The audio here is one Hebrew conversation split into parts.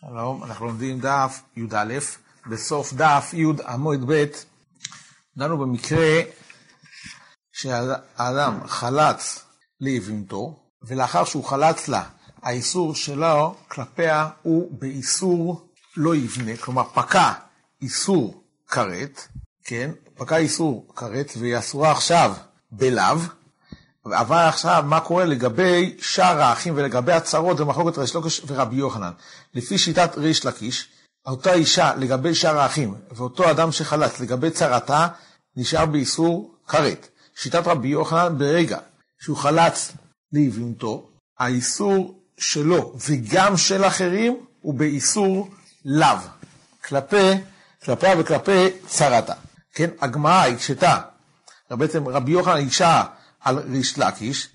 שלום, אנחנו לומדים דף י"א, בסוף דף י' עמוד ב', דנו במקרה שהאדם חלץ ליבימתו, ולאחר שהוא חלץ לה, האיסור שלו כלפיה הוא באיסור לא יבנה, כלומר פקע איסור כרת, כן, פקע איסור כרת, והיא אסורה עכשיו בלאו, אבל עכשיו, מה קורה לגבי שאר האחים ולגבי הצרות ומחלוקת ריש לוקיש ורבי יוחנן? לפי שיטת ריש לקיש, אותה אישה לגבי שאר האחים, ואותו אדם שחלץ לגבי צרתה, נשאר באיסור כרת. שיטת רבי יוחנן, ברגע שהוא חלץ ליבימתו, האיסור שלו וגם של אחרים הוא באיסור לאו, כלפי, כלפיה וכלפי צרתה. כן, הגמרא הקשתה, בעצם רבי יוחנן אישה על ריש לקיש,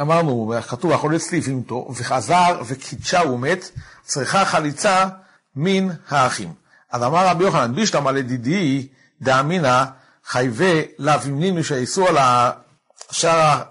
אמרנו, כתוב, החולץ ליבימתו, וחזר וקידשה ומת, צריכה חליצה מן האחים. אז אמר רבי יוחנן, בישלמה לדידי דאמינא חייבי לאו המנינו שהאיסור על שאר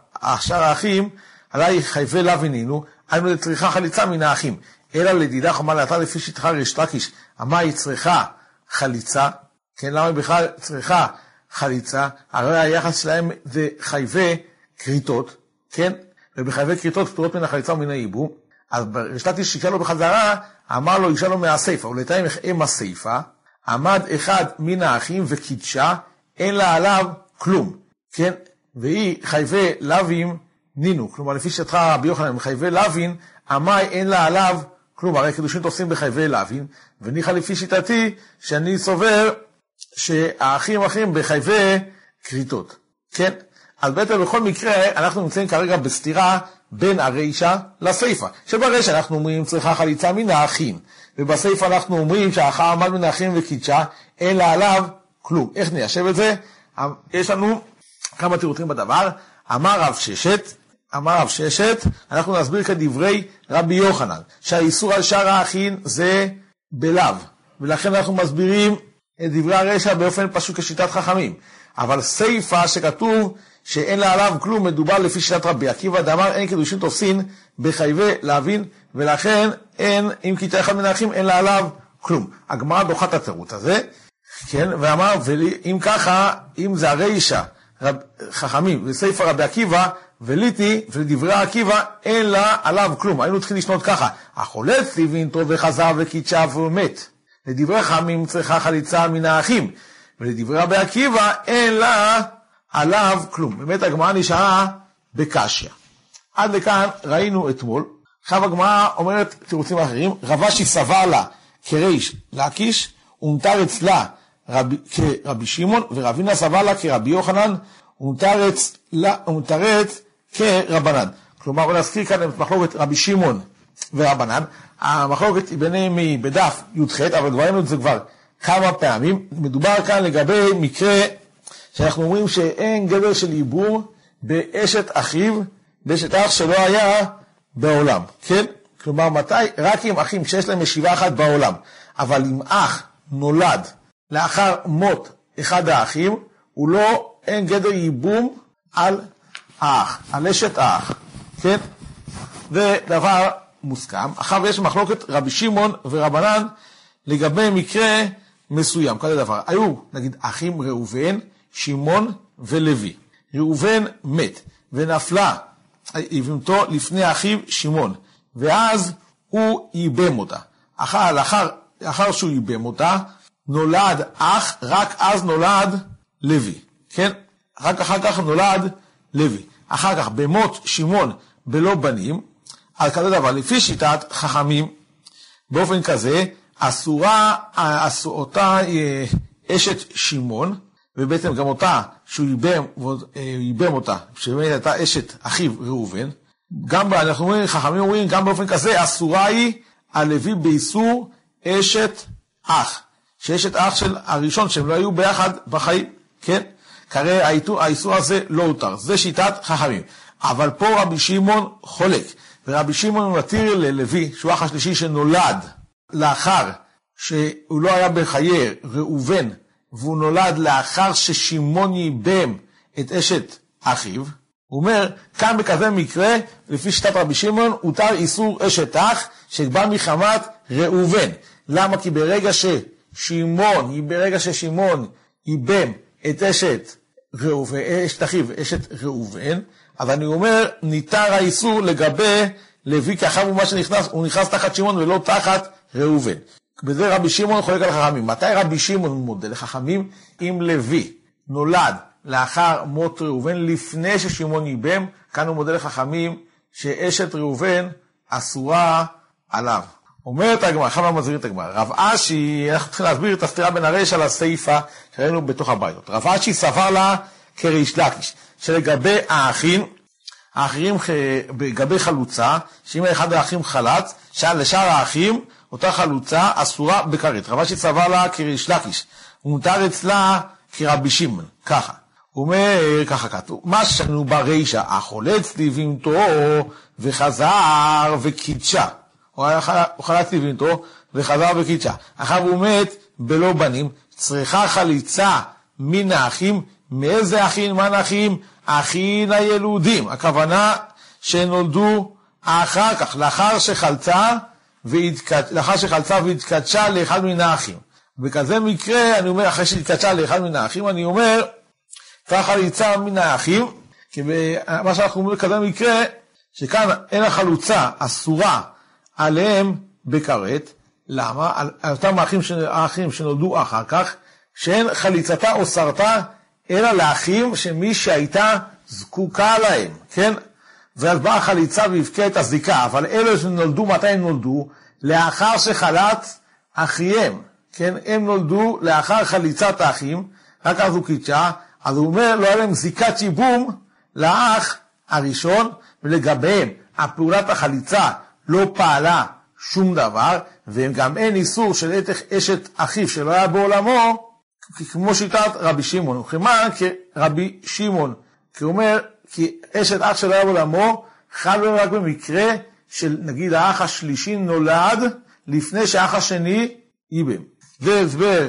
האחים, עליי חייבי לאו הנינו, היינו לצריכה חליצה מן האחים. אלא לדידה חומה לאתר לפי שטחה ריש לקיש, אמר היא צריכה חליצה, כן, למה היא בכלל צריכה חליצה, הרי היחס שלהם זה חייבי כריתות, כן? ובחייבי כריתות פטורות מן החליצה ומן הייבום. אז רשתתי שיקרה לו בחזרה, אמר לו, אישה לו מהסיפה, ולתאם אם הסיפה, עמד אחד מן האחים וקידשה, אין לה עליו כלום, כן? והיא חייבי לאווים נינו, כלומר לפי שטחה רבי יוחנן חייבי לאווין, עמי אין לה עליו כלום, הרי קידושין תופסים בחייבי לאווין, וניחא לפי שיטתי, שאני סובר שהאחים אחים בחייבי כריתות, כן? אז בעצם בכל מקרה אנחנו נמצאים כרגע בסתירה בין הרישא לסיפא. שברישא אנחנו אומרים צריכה חליצה מן האחים, ובסיפא אנחנו אומרים שהאחר עמד מן האחים וקידשה, אין לה עליו כלום. איך ניישב את זה? יש לנו כמה תירוצים בדבר. אמר רב ששת, אמר רב ששת, אנחנו נסביר כדברי רבי יוחנן, שהאיסור על שאר האחים זה בלאו, ולכן אנחנו מסבירים דברי הרשע באופן פשוט כשיטת חכמים. אבל סיפא שכתוב שאין לה עליו כלום, מדובר לפי שיטת רבי עקיבא, דאמר אין קידושין תופסין בחייבי להבין, ולכן אין, אם כיתה אחד מן האחים, אין לה עליו כלום. הגמרא דוחה את התירוץ הזה, כן, ואמר, ואם ככה, אם זה הרישא, רב, חכמים, וסיפא רבי עקיבא, וליטי, ולדברי עקיבא, אין לה עליו כלום. היינו צריכים לשנות ככה, החולץ ליבינתו וחזר וקידשה ומת. לדברי חכמים צריכה חליצה מן האחים, ולדברי רבי עקיבא, אין לה עליו כלום. באמת הגמרא נשארה בקשיא. עד לכאן ראינו אתמול. עכשיו הגמרא אומרת תירוצים אחרים, רבשי סבר לה כריש לקיש, ומותר אצלה רב, כרבי שמעון, ורבינה סבר לה כרבי יוחנן, ומתרץ כרבנן. כלומר, בוא נזכיר כאן את מחלוקת רבי שמעון ורבנן. המחלוקת ביניהם היא בדף י"ח, אבל כבר ראינו את זה כבר כמה פעמים. מדובר כאן לגבי מקרה שאנחנו אומרים שאין גדר של עיבור באשת אחיו, באשת אח שלא היה בעולם, כן? כלומר, מתי? רק עם אחים שיש להם ישיבה אחת בעולם. אבל אם אח נולד לאחר מות אחד האחים, הוא לא, אין גדר ייבום על האח, על אשת האח, כן? זה דבר מוסכם. אחר יש מחלוקת רבי שמעון ורבנן לגבי מקרה מסוים, כזה דבר. היו, נגיד, אחים ראובן, שמעון ולוי. ראובן מת, ונפלה יבימתו לפני אחיו שמעון, ואז הוא ייבם אותה. אחר, לאחר, לאחר שהוא ייבם אותה, נולד אח, רק אז נולד לוי, כן? רק אחר כך נולד לוי. אחר כך, במות שמעון בלא בנים, על כזה דבר, לפי שיטת חכמים, באופן כזה, אסורה אסור, אותה אה, אשת שמעון, ובעצם גם אותה, שהוא ייבם, אה, ייבם אותה, שבאמת הייתה אשת אחיו ראובן, גם אנחנו אומרים, חכמים אומרים, גם באופן כזה, אסורה היא הלוי באיסור אשת אח, שאשת אח של הראשון, שהם לא היו ביחד בחיים, כן? כרי האיסור הזה לא הותר, זה שיטת חכמים. אבל פה רבי שמעון חולק, ורבי שמעון מתיר ללוי, שהוא אח השלישי שנולד לאחר שהוא לא היה בחיי ראובן, והוא נולד לאחר ששמעון ייבם את אשת אחיו, הוא אומר, כאן בכזה מקרה, לפי שיטת רבי שמעון, הותר איסור אשת אח, שבא מחמת ראובן. למה? כי ברגע ששמעון, ברגע ששמעון ייבם את אשת ראובן, אשת אחיו, אשת ראובן, אז אני אומר, ניתר האיסור לגבי לוי, כי אחר מה שנכנס, הוא נכנס תחת שמעון ולא תחת ראובן. בזה רבי שמעון חולק על החכמים. מתי רבי שמעון מודה לחכמים? אם לוי נולד לאחר מות ראובן, לפני ששמעון ייבם, כאן הוא מודה לחכמים שאשת ראובן אסורה עליו. אומרת הגמרא, אנחנו מסבירים את הגמרא, רב אשי, אנחנו צריכים להסביר את הסתירה בין הרשע לסיפא שראינו בתוך הבעיות. רב אשי סבר לה כריש לקיש, שלגבי האחים, האחרים לגבי חלוצה, שאם אחד האחים חלץ, לשאר האחים, אותה חלוצה אסורה בכרת. רב אשי סבר לה כריש לקיש, ומותר אצלה כרבי שמעון, ככה. הוא אומר, ככה כתוב, מה שנו ברישא, החולץ לבהמתו וחזר וקידשה. הוא חלץ לבהמתו וחזר וקידשה. אחר הוא מת בלא בנים, צריכה חליצה מן האחים, מאיזה אחים, מה אחים? אחים הילודים. הכוונה שנולדו אחר כך, לאחר שחלצה, והתקד... לאחר שחלצה והתקדשה לאחד מן האחים. בכזה מקרה, אני אומר, אחרי שהתקדשה לאחד מן האחים, אני אומר, ככה ליצא מן האחים, כי מה שאנחנו אומרים בכזה מקרה, שכאן אין החלוצה אסורה עליהם בכרת, למה? על אותם האחים, האחים שנולדו אחר כך, שאין חליצתה או סרתה, אלא לאחים שמי שהייתה זקוקה להם, כן? ואז באה החליצה והבקיעה את הזיקה, אבל אלה שנולדו, מתי הם נולדו? לאחר שחלץ אחיהם, כן? הם נולדו לאחר חליצת האחים, רק אז הוא קידשה, אז הוא אומר, לא היה להם זיקת ייבום לאח הראשון, ולגביהם הפעולת החליצה לא פעלה שום דבר, וגם אין איסור של אשת אחיו שלא היה בעולמו, כמו שיטת רבי שמעון. וכמובן כרבי שמעון, כי הוא אומר, כי אשת אח שלא היה בעולמו, חל בהם רק במקרה של נגיד האח השלישי נולד לפני שהאח השני ייבם. זה הסבר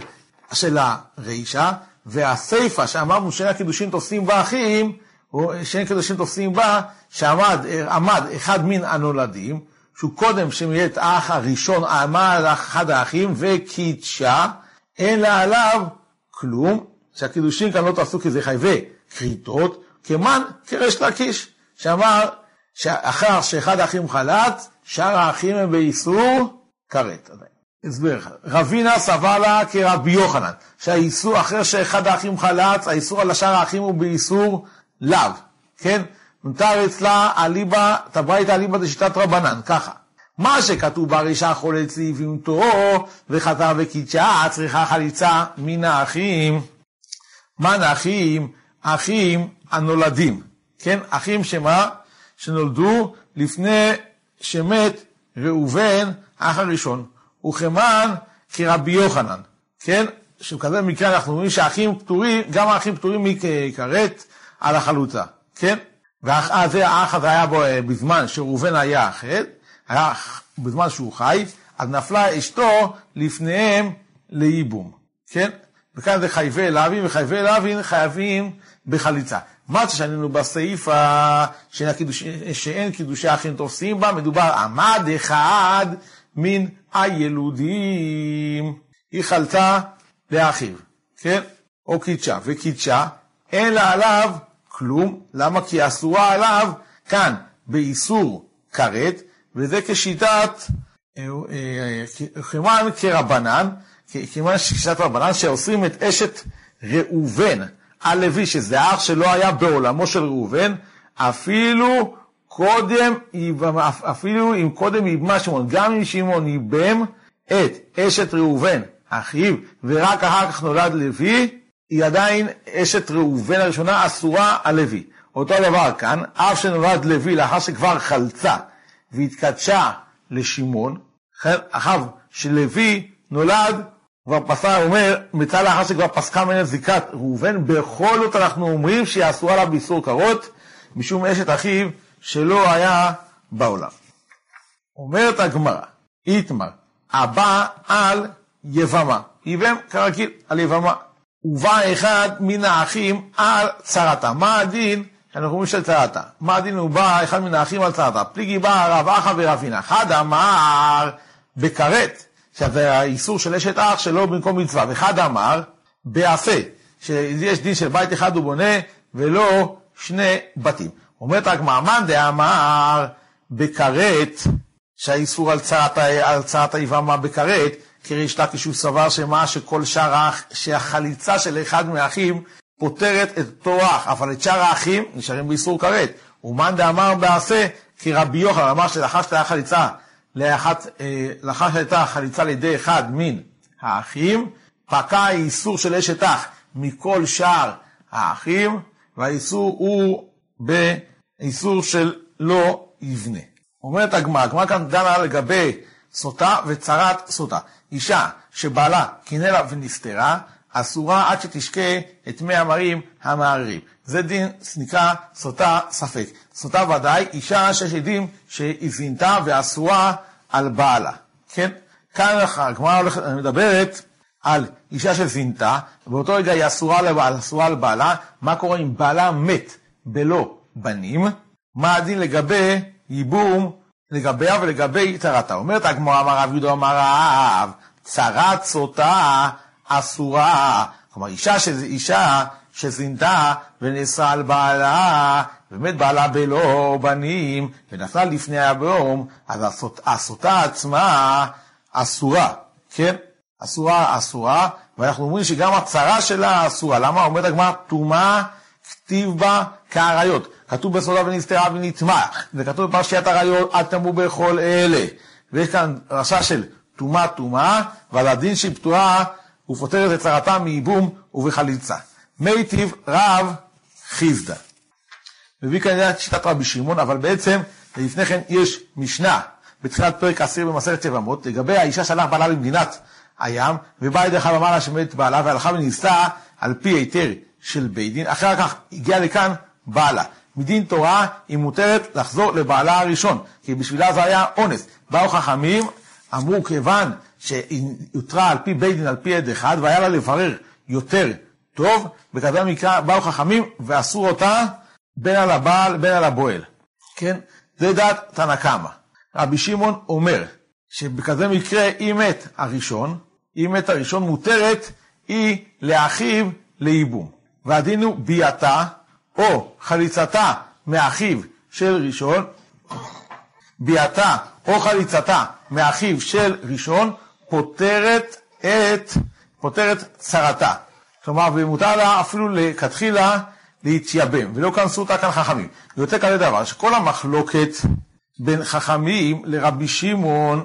של הרישא, והסיפא שאמרנו שאין הקידושין תופסים בה אחים, שאין קידושין תופסים בה, שעמד אחד מן הנולדים, שהוא קודם שמהיה את האח הראשון, עמד אחד האחים וקידשה, אין לה עליו כלום, שהקידושין כאן לא תעשו כי זה חייבי כריתות, כמן כרש לקיש, שאמר שאחר שאחד האחים חלץ, שאר האחים הם באיסור כרת. הסבר אחד. רבינה סבר לה כרבי יוחנן, שהאיסור, אחרי שאחד האחים חלץ, האיסור על השאר האחים הוא באיסור לאו, כן? נותר אצלה אליבא, תברייתא אליבא דשיטת רבנן, ככה. מה שכתוב ברישה חולץ לבהמתו וחזר וקידשה, צריכה חליצה מן האחים. מה האחים? אחים הנולדים, כן? אחים שמה? שנולדו לפני שמת ראובן, האח הראשון. וכמן כרבי יוחנן, כן? שבכזה מקרה אנחנו רואים שהאחים פטורים, גם האחים פטורים מכרת על החלוצה, כן? וזה האח הזה היה בו אה, בזמן שראובן היה אחר, היה בזמן שהוא חי, אז נפלה אשתו לפניהם לייבום, כן? וכאן זה חייבי להבין, וחייבי להבין חייבים בחליצה. מה ששנינו בסעיפה שאין קידושי אחים תופסים בה, מדובר עמד אחד מן הילודים. היא חלתה לאחיו, כן? או קידשה, וקידשה, אין לה עליו כלום. למה? כי אסורה עליו כאן באיסור כרת, וזה כשיטת כמובן כרבנן, כמובן שיטת רבנן, שאוסרים את אשת ראובן הלוי, שזה אח שלא היה בעולמו של ראובן, אפילו קודם, אפילו אם קודם ייבמה שמעון, גם אם שמעון ייבם את אשת ראובן, אחיו, ורק אחר כך נולד לוי, היא עדיין אשת ראובן הראשונה אסורה על לוי. אותו דבר כאן, אף שנולד לוי לאחר שכבר חלצה והתקדשה לשמעון, אחר שלוי נולד, כבר פסק, אומר, מצא לאחר שכבר פסקה ממנה זיקת ראובן, בכל זאת אנחנו אומרים שהיא אסורה לה באיסור קרות, משום אשת אחיו שלא היה בעולם. אומרת הגמרא, איתמר, הבא על יבמה, יבם כרגיל על יבמה. ובא אחד מן האחים על צרתה. מה הדין? אנחנו אומרים של צרתה. מה הדין הוא בא אחד מן האחים על צרתה? פליגי בא רב אחא ורבינה. אחד אמר בכרת, שזה האיסור של אשת אח שלא במקום מצווה, ואחד אמר בעשה, שיש דין של בית אחד הוא בונה ולא שני בתים. אומרת הגמרא, מאן דאמר בכרת, שהאיסור על על צרת היבמה בכרת, כריש לקיש הוא סבר שמה שכל שאר שהחליצה של אחד מהאחים פותרת את אותו אח, אבל את שאר האחים נשארים באיסור כרת. ומאן דאמר בעשה, כי רבי יוחנן אמר שלאחר שהייתה חליצה, לאחת, אה, לאחר שהייתה חליצה לידי אחד מן האחים, פקע האיסור של אשת אח מכל שאר האחים, והאיסור הוא באיסור של לא יבנה. אומרת הגמרא, הגמרא כאן דנה לגבי סוטה וצרת סוטה. אישה שבעלה קינא לה ונסתרה, אסורה עד שתשקה את מי המרים המערערים. זה דין נקרא סוטה ספק. סוטה ודאי, אישה שיש עדים שהיא זינתה ואסורה על בעלה. כן? כאן הגמרא מדברת על אישה שזינתה, ובאותו רגע היא אסורה, לבעל, אסורה על בעלה, מה קורה אם בעלה מת בלא בנים? מה הדין לגבי ייבום לגביה ולגבי צרתה? אומרת הגמרא, אמר רב יהודה אמר רב, צרת סוטה אסורה. כלומר, אישה, ש... אישה שזינתה ונאסרה על בעלה, באמת בעלה בלא בנים, ונפלה לפני הבום, אז הסוטה עצמה אסורה, כן? אסורה, אסורה, ואנחנו אומרים שגם הצרה שלה אסורה. למה? אומרת הגמרא, טומאה כתיב בה כאריות. כתוב בסודה ונסתרה ונטמח, וכתוב בפרשיית אריות, אל תמו בכל אלה. ויש כאן רשע של טומאה טומאה, ועל הדין שהיא פתוחה, הוא פותר את צרתה מייבום ובחליצה. מיטיב רב חיסדא. מביא כאן את שיטת רבי שמעון, אבל בעצם לפני כן יש משנה בתחילת פרק עשיר במסכת יבמות, לגבי האישה שהלך בעלה למדינת הים, ובאה ידי אמר לה שמת בעלה, והלכה וניסתה על פי היתר של בית דין, אחר כך הגיעה לכאן בעלה. מדין תורה היא מותרת לחזור לבעלה הראשון, כי בשבילה זה היה אונס. באו חכמים, אמרו כיוון שהיא הותרה על פי בית דין על פי עד אחד, והיה לה לברר יותר טוב, בכזה מקרא באו חכמים ואסרו אותה בין על הבעל בין על הבועל. כן? זה דעת תנא קמא. רבי שמעון אומר שבכזה מקרה אם מת הראשון, אם מת הראשון מותרת היא לאחיו לייבום. והדין הוא ביאתה או חליצתה מאחיו של ראשון, ביאתה או חליצתה מאחיו של ראשון, פותרת את, פותרת צרתה. כלומר, ומותר לה אפילו לכתחילה להתייבם, ולא כנסו אותה כאן חכמים. ויוצא כזה דבר, שכל המחלוקת בין חכמים לרבי שמעון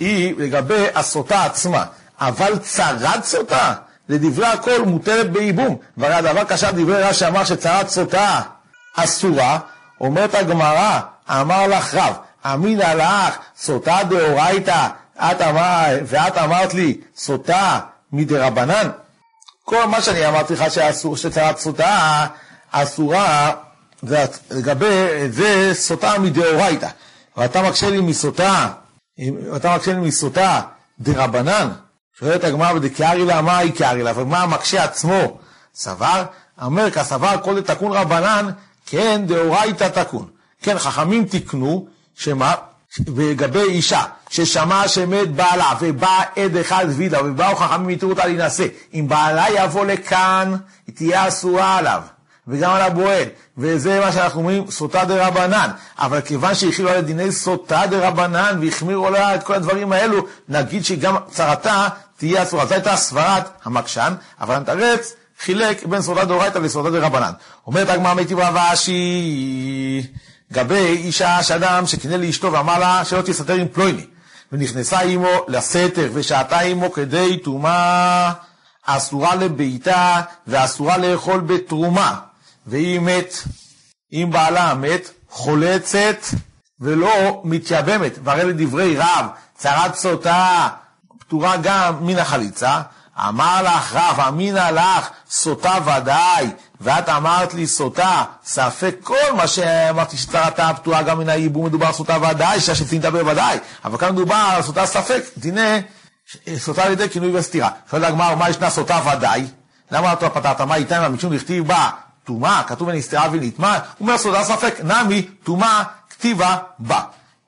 היא לגבי הסוטה עצמה, אבל צרת סוטה, לדברי הכל מותרת בייבום. והרי הדבר קשה דברי רש"י אמר שצרת סוטה אסורה, אומרת הגמרא, אמר לך רב, אמינא לך, סוטה דאורייתא, ואת אמרת לי, סוטה מדרבנן? כל מה שאני אמרתי לך שאסור, שצרת סוטה אסורה, לגבי זה סוטה מדאורייתא. ואתה מקשה לי מסוטה, ואתה מקשה לי מסוטה דרבנן? שואלת הגמרא ודקארי לה, מה היא קארי לה? ומה המקשה עצמו סבר? אומר כסבר כל דתקון רבנן, כן דאורייתא תקון. כן, חכמים תיקנו, שמה? לגבי אישה ששמע שמת בעלה ובא עד אחד וידה ובאו חכמים יתרו אותה להינשא. אם בעלה יבוא לכאן היא תהיה אסורה עליו. וגם על הבועל. וזה מה שאנחנו אומרים סוטה דה רבנן. אבל כיוון שהחילו עליה דיני סוטה דה רבנן והחמירו עליה את כל הדברים האלו נגיד שגם צרתה תהיה אסורה. זו הייתה סברת המקשן אבל המתרץ חילק בין סוטה לסוטה דה רבנן. אומרת הגמרא מיתיב רב גבי אישה שאדם שקינא לאשתו ואמר לה שלא תסתתר עם פלוני ונכנסה עמו לסתר ושהתה עמו כדי טומאה אסורה לביתה ואסורה לאכול בתרומה. והיא מת, אם בעלה מת, חולצת ולא מתייבמת, והרי לדברי רב, צרת סוטה פטורה גם מן החליצה, אמר לך רב, אמינא לך, סוטה ודאי, ואת אמרת לי סוטה, ספק כל מה שאמרתי שצרתה פטורה גם מן הייבום, מדובר סוטה ודאי, שהשצינתה בוודאי, אבל כאן מדובר על סוטה ספק, דיני סוטה על ידי כינוי וסתירה. שואל הגמר, מה ישנה סוטה ודאי? למה אתה פתרת? מה איתן משום דכתיב בה טומאה, כתוב ונסתרה ונטמע, הוא אומר סוטה ספק, נמי טומאה כתיבה בה.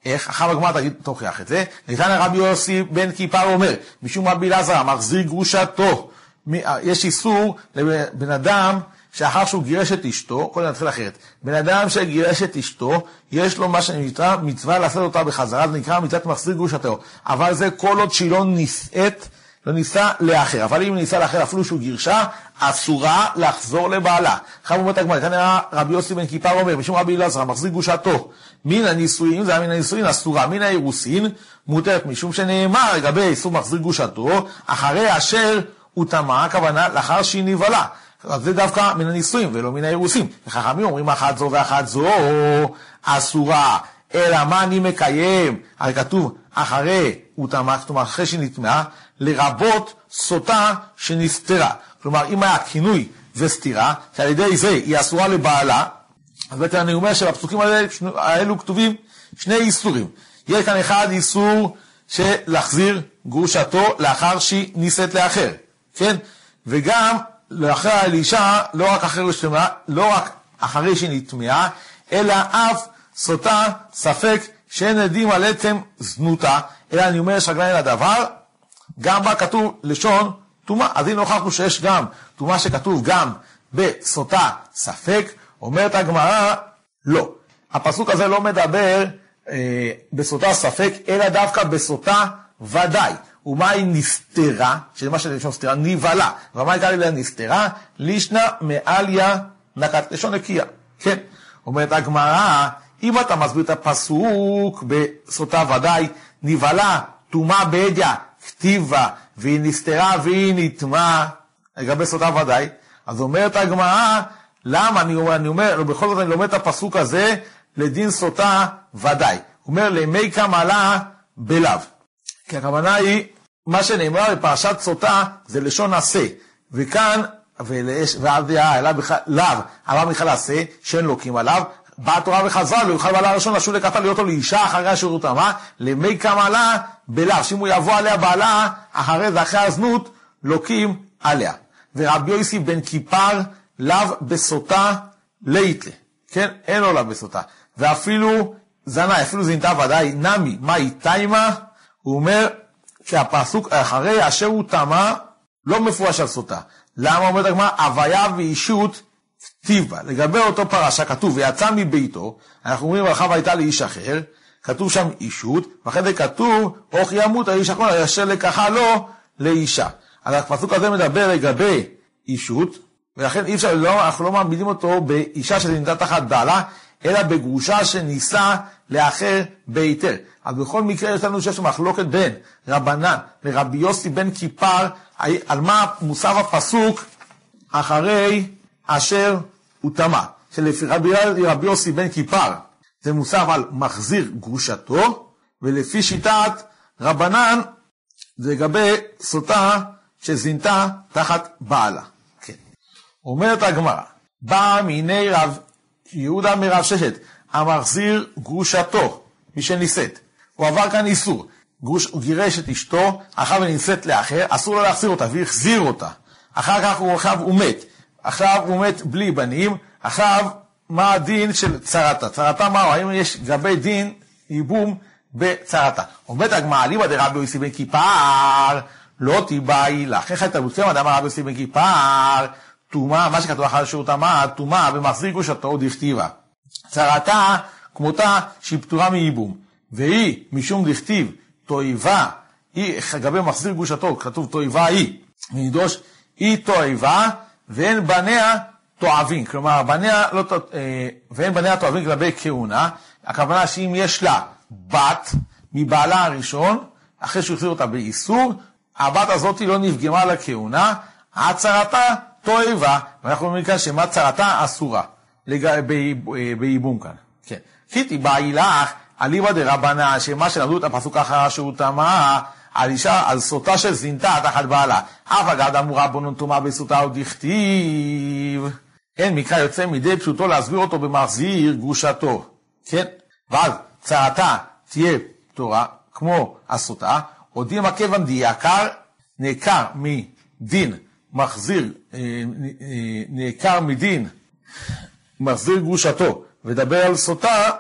איך? אחר הגמרא תגיד, תוכיח את זה. ניתן לרבי יוסי בן כיפר אומר, משום רבי אלעזר המחזיר גרושתו. יש איסור לבן אדם שאחר שהוא גירש את אשתו, קודם נתחיל אחרת, בן אדם שגירש את אשתו, יש לו מה שנקרא מצווה לעשות אותה בחזרה, זה נקרא מצוות מחזיר גרושתו. אבל זה כל עוד שהיא לא נישאת, לא נישא לאחר. אבל אם נישא לאחר אפילו שהוא גירשה, אסורה לחזור לבעלה. עכשיו אומרת הגמרא, כאן רבי יוסי בן כיפר אומר, משום רבי אלעזר, מחזיר גרושתו, מן הנישואין, זה היה מן הנישואין אסורה, מן האירוסין, מותרת, משום שנאמר לגבי איסור מחזיר גרושתו, אחרי אשר הוא טמא, הכוונה לאחר שהיא נבהלה. אז זה דווקא מן הנישואים ולא מן האירוסין. וחכמים אומרים אחת זו ואחת זו אסורה, אלא מה אני מקיים? הרי כתוב אחרי הוא טמא, כלומר אחרי שנטמעה, לרבות סוטה שנסתרה. כלומר, אם היה כינוי וסתירה, שעל ידי זה היא אסורה לבעלה, אז בעצם אני אומר שבפסוקים האלה, האלו כתובים שני איסורים. יש כאן אחד איסור של להחזיר גרושתו לאחר שהיא נישאת לאחר, כן? וגם לאחר האלישע, לא רק אחרי שלמה, לא רק אחרי שהיא נטמעה, אלא אף סוטה ספק שאין עדים על עצם זנותה, אלא אני אומר רגליים לדבר, גם בה כתוב לשון טומאה. אז הנה הוכחנו שיש גם טומאה שכתוב גם בסוטה ספק, אומרת הגמרא, לא. הפסוק הזה לא מדבר אה, בסוטה ספק, אלא דווקא בסוטה ודאי. ומה היא נסתרה, שזה מה שזה לשון סתירה, נבהלה. ומה הייתה לי נסתרה? לישנא מעליה נקת לשון נקייה. כן. אומרת הגמרא, אם אתה מסביר את הפסוק בסוטה ודאי, נבהלה, טומאה בעדיה, כתיבה, והיא נסתרה והיא נטמעה, לגבי סוטה ודאי, אז אומרת הגמרא, למה אני אומר, אני אומר, בכל זאת אני לומד את הפסוק הזה לדין סוטה ודאי. הוא אומר, למי קמלה בלאו. כי הכוונה היא, מה שנאמר בפרשת סוטה זה לשון עשה, וכאן, ואז העלה בכלל, לאו, אמר בכלל עשה, שאין לוקים עליו, באה התורה וחזרה לו, יוכל בעלה הראשון לשוב לקטה להיות לו לאישה אחרי השירות המה, למי קמלה בלאו, שאם הוא יבוא עליה בעלה, אחרי זה, אחרי הזנות, לוקים עליה. ורבי יוסי בן כיפר, לאו בסוטה ליתלה, כן? אין לו לאו בסוטה. ואפילו זנאי, אפילו זינתה ודאי, נמי, מה היא תימה? הוא אומר שהפסוק אחרי אשר הוא טמא, לא מפורש על סוטה. למה אומרת הגמרא? הוויה ואישות כתיב בה. לגבי אותו פרשה כתוב, ויצא מביתו, אנחנו אומרים, הלכה והייתה לאיש אחר, כתוב שם אישות, ואחרי זה כתוב, אוך ימות האיש אחרון, אשר לקחה לו לאישה. אז הפסוק הזה מדבר לגבי אישות, ולכן אי אפשר, לא, אנחנו לא מעמידים אותו באישה שנמצאת תחת בעלה, אלא בגרושה שנישא לאחר בהיתר. אז בכל מקרה יש לנו שיש מחלוקת בין רבנן לרבי יוסי בן כיפר, על מה מוסף הפסוק אחרי אשר הוא טמא. שלפי רבי, רבי יוסי בן כיפר זה מוסף על מחזיר גרושתו, ולפי שיטת רבנן זה לגבי סוטה שזינתה תחת בעלה. כן. אומרת הגמרא, בא מיני רב יהודה מרב ששת, המחזיר גרושתו, מי שנישאת. הוא עבר כאן איסור. גרוש, הוא גירש את אשתו, אחר ונישאת לאחר, אסור לו להחזיר אותה, והחזיר אותה. אחר כך הוא, עכשיו הוא מת. עכשיו הוא מת בלי בנים, עכשיו מה הדין של צרתה? צרתה מהו? האם יש גבי דין ייבום בצרתה? אומרת הגמרא, אליבא דרבי יוסי בן כיפר, לא תיבאי לך. איך אתה רוצה, אדם רבי יוסי בן כיפר, טומאה, מה שכתוב אחר שהוא טמא, טומאה ומחזיר גושתו דכתיבה. צרתה כמותה שהיא פטורה מייבום. והיא, משום דכתיב, תועבה, היא, לגבי מחזיר גושתו, כתוב תועבה היא, ונדרוש, היא תועבה, ואין בניה תועבים. כלומר, בניה לא, אה, ואין בניה תועבים לגבי כהונה, הכוונה שאם יש לה בת מבעלה הראשון, אחרי שהוא החזיר אותה באיסור, הבת הזאת לא נפגמה לכהונה, הצהרתה תועבה, ואנחנו אומרים כאן שמה צרתה אסורה, בייבום כאן. כן. כי תיבאי לך, אליבא דרבנה, שמה שלמדו את הפסוק אחר שהוא טמא, על אישה, על סוטה של זינתה תחת בעלה. אף אגד אמורה בונון טומאה בסוטה עוד דכתיב. אין מקרא יוצא מידי פשוטו להסביר אותו במחזיר גרושתו. כן? ואז צרתה תהיה פטורה, כמו הסוטה, הודיע מכיוון דייקר, נעקר מדין מחזיר, אה, אה, נעקר מדין, מחזיר גרושתו, ודבר על סוטה,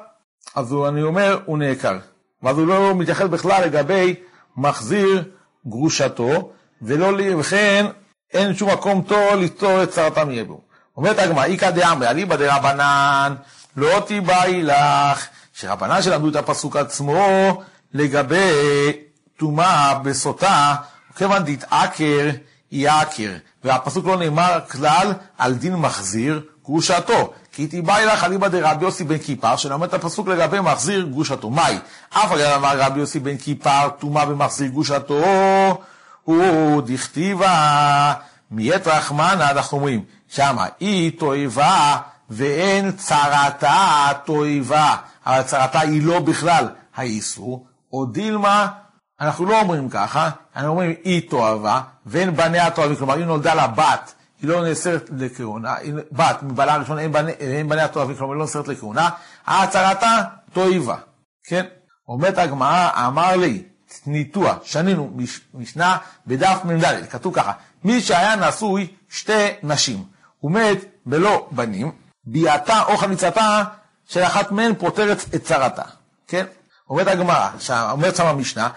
אז אני אומר, הוא נעקר. ואז הוא לא מתייחס בכלל לגבי מחזיר גרושתו, ולא, וכן אין שום מקום טוב לפתור את צרתם יבוא. אומרת הגמרא, איכא דאמרי, אליבא דרבנן, לא תיבאי לך, שרבנן שלמדו את הפסוק עצמו לגבי טומאה בסוטה, כיוון דתעקר יעקר, והפסוק לא נאמר כלל על דין מחזיר גרושתו. כי תיבאי לך אליבא דרבי יוסי בן כיפר, שנאמר את הפסוק לגבי מחזיר גרושתו. מהי? אף על אמר רבי יוסי בן כיפר, טומאה במחזיר גרושתו, הוא דכתיבה מיית רחמנה, אנחנו אומרים, שמה היא תועבה ואין צרתה תועבה, אבל צרתה היא לא בכלל האיסור, או דילמה, אנחנו לא אומרים ככה, אנחנו אומרים היא תועבה ואין בניה תועבים, כלומר היא נולדה לה בת, היא לא נאסרת לכהונה, בת מבעלה הראשון אין, בני, אין בניה תועבים, כלומר היא לא נאסרת לכהונה, הצהרתה תועבה, כן? אומרת הגמרא, אמר לי, ניתוח, שנינו משנה בדף מ"ד, כתוב ככה, מי שהיה נשוי שתי נשים, הוא מת בלא בנים, ביאתה או חניצתה של אחת מהן פותרת את צרתה, כן? אומרת הגמרא, אומרת שם המשנה,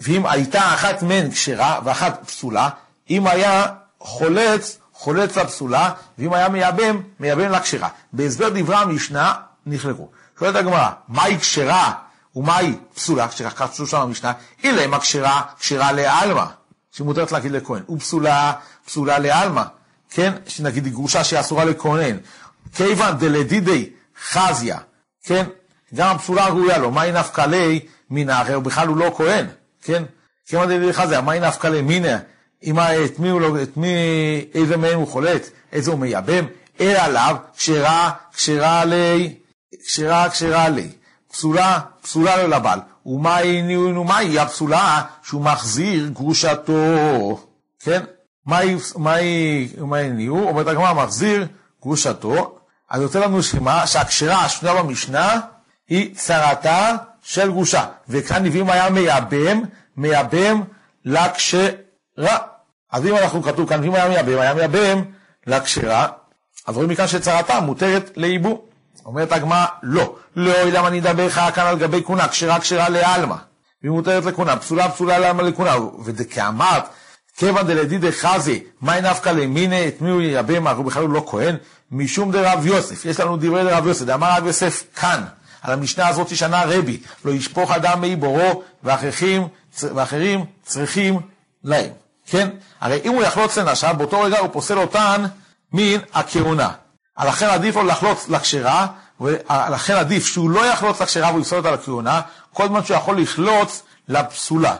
ואם הייתה אחת מהן כשרה ואחת פסולה, אם היה חולץ, חולץ לפסולה, ואם היה מייבם, מייבם לכשרה. בהסבר דברי המשנה נחלקו. שואלת הגמרא, מהי כשרה ומהי פסולה, שכך כתוב שם במשנה, אילמה כשרה, כשרה לעלמא, שמותרת להגיד לכהן, ופסולה, פסולה לעלמא, כן, שנגיד היא גרושה שהיא אסורה לכהן, כיוון דלדידי חזיה, כן, גם הפסולה ראויה לו, מהי נפקא ליה מן האחר, בכלל הוא לא כהן, כן, כיוון דלדידי חזיה, מהי נפקא ליה מיניה, את מי הוא לא, את מי, איזה מהם הוא חולט, איזה הוא מייבם, אלא עליו, כשרה, כשרה לי, כשרה, כשרה לי. פסולה, פסולה לו לבעל. מהי הפסולה שהוא מחזיר גרושתו, כן? מהי, מהי, מהי ניעור? אומרת הגמרא, מחזיר גרושתו. אז יוצא לנו שמה, שהכשרה השנייה במשנה היא צרתה של גרושה. וכאן נביאים היה מייבם, מייבם לכשרה. אז אם אנחנו כתוב כאן, אם היה מייבם, היה מייבם לכשרה, אז רואים מכאן שצרתה מותרת לייבום. אומרת הגמרא, לא. לא, למה אני אדבר לך כאן על גבי כהונה, כשרה כשרה לעלמא. והיא מותרת לכהונה, פסולה פסולה לעלמא לכהונה. וכאמרת, כיוון דלדידי חזי, מאי נפקא למיניה, את מי הוא ייבם, הוא בכלל לא כהן, משום דרב יוסף. יש לנו דברי דרב יוסף, דאמר רב יוסף כאן, על המשנה הזאת שנה רבי, לא ישפוך אדם מי בורו, ואחרים, ואחרים צריכים להם. כן? הרי אם הוא יחלוץ לנשה, באותו רגע הוא פוסל אותן מן הכהונה. לכן עדיף לו לחלוץ לכשרה, ולכן עדיף שהוא לא יחלוץ לכשרה והוא יפסול אותה לכהונה, כל זמן שהוא יכול לחלוץ לפסולה.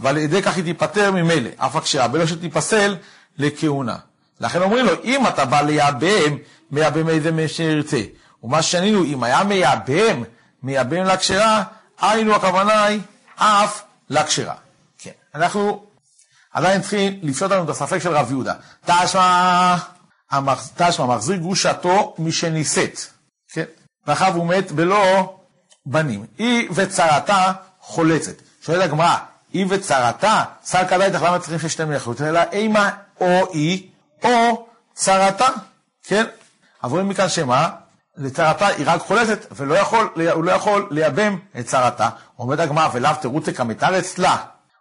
ועל ידי כך היא תיפטר ממילא, אף הכשרה, בלא שתיפסל לכהונה. לכן אומרים לו, אם אתה בא לייבם, מייבם איזה מי שירצה. ומה שענינו, אם היה מייבם, מייבם לכשרה, היינו הכוונה היא אף לכשרה. כן, אנחנו עדיין צריכים לפשוט לנו את הספק של רב יהודה. תשמע... תשמע, מחזיר גרושתו משנישאת, כן? ואחריו הוא מת בלא בנים. היא וצרתה חולצת. שואלת הגמרא, היא וצרתה, כדאי איתך למה צריכים ששתיהם יחלוצו? אלא אימה או היא או צרתה, כן? אבל רואים מכאן שמה? לצרתה היא רק חולצת, והוא לא יכול לייבם את צרתה. אומרת הגמרא, ולאו תירוצי כמתר אצלה.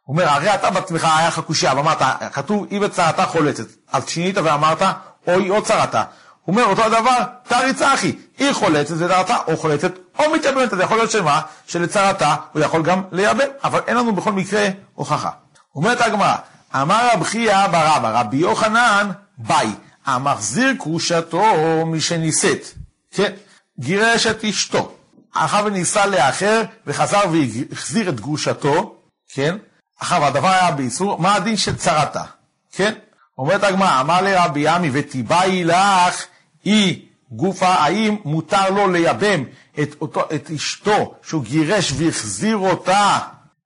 אומר, הרי אתה בעצמך היה לך קושייה, ואמרת, כתוב, היא וצרתה חולצת. אז שינית ואמרת, אוי או צרתה. הוא אומר אותו הדבר, תריצה אחי, היא חולצת ודרתה או חולצת או מתייבמת, אז יכול להיות שמה? שלצרתה הוא יכול גם לייבם, אבל אין לנו בכל מקרה הוכחה. אומרת הגמרא, אמר רב חייא ברבא, רבי יוחנן, ביי, המחזיר קרושתו משנישאת, כן, גירש את אשתו, אחר ונישא לאחר וחזר והחזיר את גרושתו, כן, אחר והדבר היה באיסור, מה הדין של צרתה, כן? אומרת הגמרא, אמר לרבי עמי ותיבאי לך היא גופה, האם מותר לו לייבם את, אותו, את אשתו שהוא גירש והחזיר אותה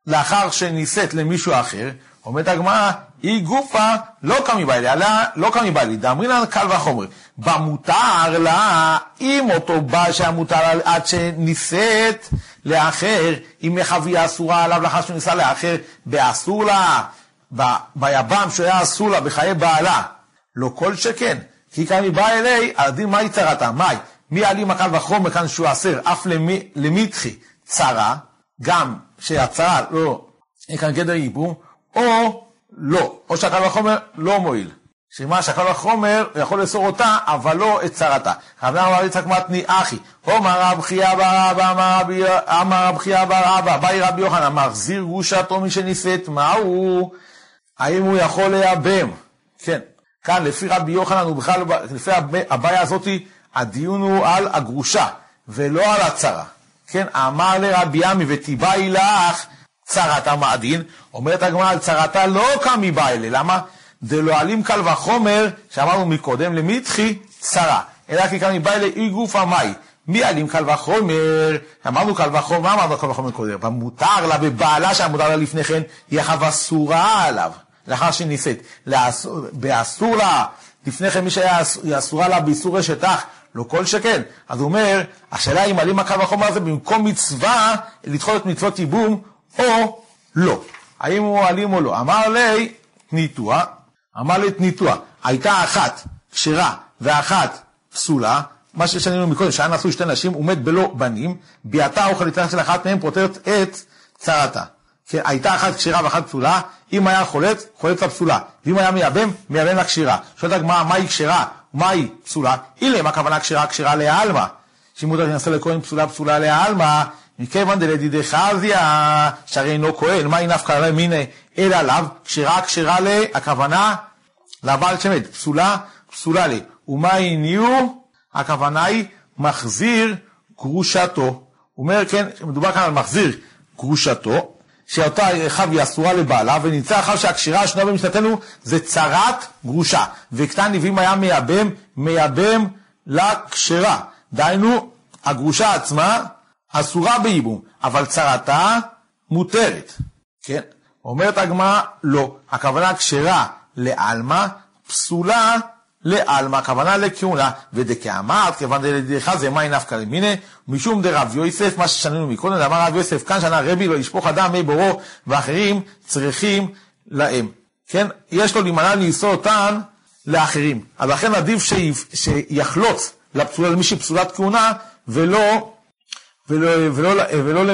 לאחר שנישאת למישהו אחר? אומרת הגמרא, היא גופה לא קמי בעלי, אלא לא קמי בעלי, דאמרינן קל וחומר. במותר לה, אם אותו בעל שהיה מותר עד שנישאת לאחר, אם מחביה אסורה עליו לאחר שנישא לאחר, באסור לה. ביבם שהיה אסור לה בחיי בעלה, לא כל שכן, כי היא באה אלי, הדין מהי צרתה? מאי? מי עלי מקל וחומר כאן שהוא אסר, אף למיתחי צרה, גם שהצהרה לא, אין כאן גדר ייבום, או לא, או שהקל וחומר לא מועיל. שמה שהקל וחומר יכול לאסור אותה, אבל לא את צרתה. רבי אמר יצחק מתני אחי, אומר רב חייא בר אבא, אמר רב חייא בר אבא, באי רבי יוחנן, מחזיר גרושתו מי שנישאת, מהו? האם הוא יכול לייבם? כן, כאן לפי רבי יוחנן, הוא בכלל, לפי הבעיה הזאתי, הדיון הוא על הגרושה, ולא על הצרה. כן, אמר לרבי עמי ותיבאי לך צרת המעדין, אומרת הגמרא על צרתה לא קמי בא אלה, למה? דלא עלים קל וחומר, שאמרנו מקודם, למיתחי צרה, אלא כי קמי בא אלה אי גופא מאי. מי עלים קל וחומר? אמרנו קל וחומר, מה אמרנו קל וחומר קודם? במותר לה, בבעלה שהמותר לה לפני כן, היא אחאב אסורה עליו, לאחר שהיא נישאת. באסור לה, לפני כן מי שהיה אסורה לה באיסור אשת אח, לא כל שכן. אז הוא אומר, השאלה אם עלים הקל וחומר הזה במקום מצווה, לדחות את מצוות ייבום, או לא. האם הוא אלים או לא. אמר לי, תניתוע, אמר לי תניתוע, הייתה אחת כשרה ואחת פסולה, מה ששנינו מקודם, שהיה נשוי שתי נשים, הוא מת בלא בנים, ביאתה או חליטה של אחת מהן פותרת את צרתה. כן, הייתה אחת כשרה ואחת פסולה, אם היה חולט, חולט לפסולה, ואם היה מייבם, מייבם לקשירה. שואלת הגמרא, מהי כשרה ומהי פסולה? מה הכוונה כשרה? כשרה לעלמא. שאם הוא ינסה לכהן פסולה פסולה לעלמא, מכיוון דלדידי חזיה, שהרי אינו כהן, מהי נפקא מיניה אלא לאו, כשרה כשרה ל... הכוונה לבעל שמת, פסולה פסולה ל... ומהי ניהו? הכוונה היא מחזיר גרושתו. אומר, כן, מדובר כאן על מחזיר גרושתו, שאותה אחיו היא אסורה לבעלה, ונמצא אחר שהקשירה השנייה במשנתנו זה צרת גרושה. וקטן נביאים היה מייבם, מייבם לקשרה. דהיינו, הגרושה עצמה אסורה בייבום, אבל צרתה מותרת. כן? אומרת הגמרא, לא. הכוונה כשרה לעלמא, פסולה לעלמא, הכוונה לכהונה, ודכאמרת, כיוון דלדיך זה מאי נפקא למיניה, משום דרב יוסף, מה ששנינו מקודם, אמר רב יוסף, כאן שנה רבי לא ישפוך אדם מי בורו, ואחרים צריכים להם. כן? יש לו להימנע לאסור אותן לאחרים. אז לכן עדיף שיחלוץ לפסולה, למי שפסולת כהונה, ולא ולא, ולא, ולא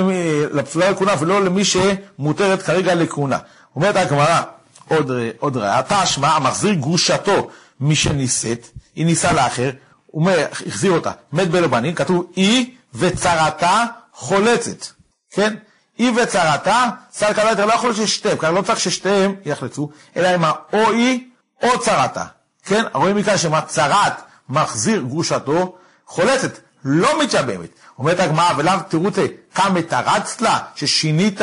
לפסולה לכהונה ולא למי שמותרת כרגע לכהונה. אומרת הגמרא, עוד, עוד ראיה, תשמע, המחזיר גרושתו משנישאת, היא נישאה לאחר, הוא החזיר אותה, מת בלא בנים, כתוב היא וצרתה חולצת, כן? היא וצרתה, שר קלה יותר לא יכול ששתיהם, כלומר לא צריך ששתיהם יחלצו, אלא אם או היא או צרתה, כן? רואים מכאן שמה צרת מחזיר גרושתו חולצת, לא מתייבמת. אומרת הגמרא, ולאו תירוצי כמה תרצת לה, ששינית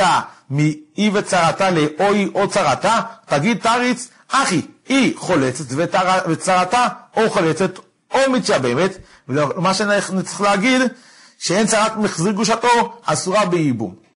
מאי וצרתה לאוי או צרתה, תגיד תריץ, אחי, היא חולצת וצרתה או חולצת או מתייבמת, ומה שאני צריך להגיד, שאין צרת מחזיר גושתו אסורה בייבום.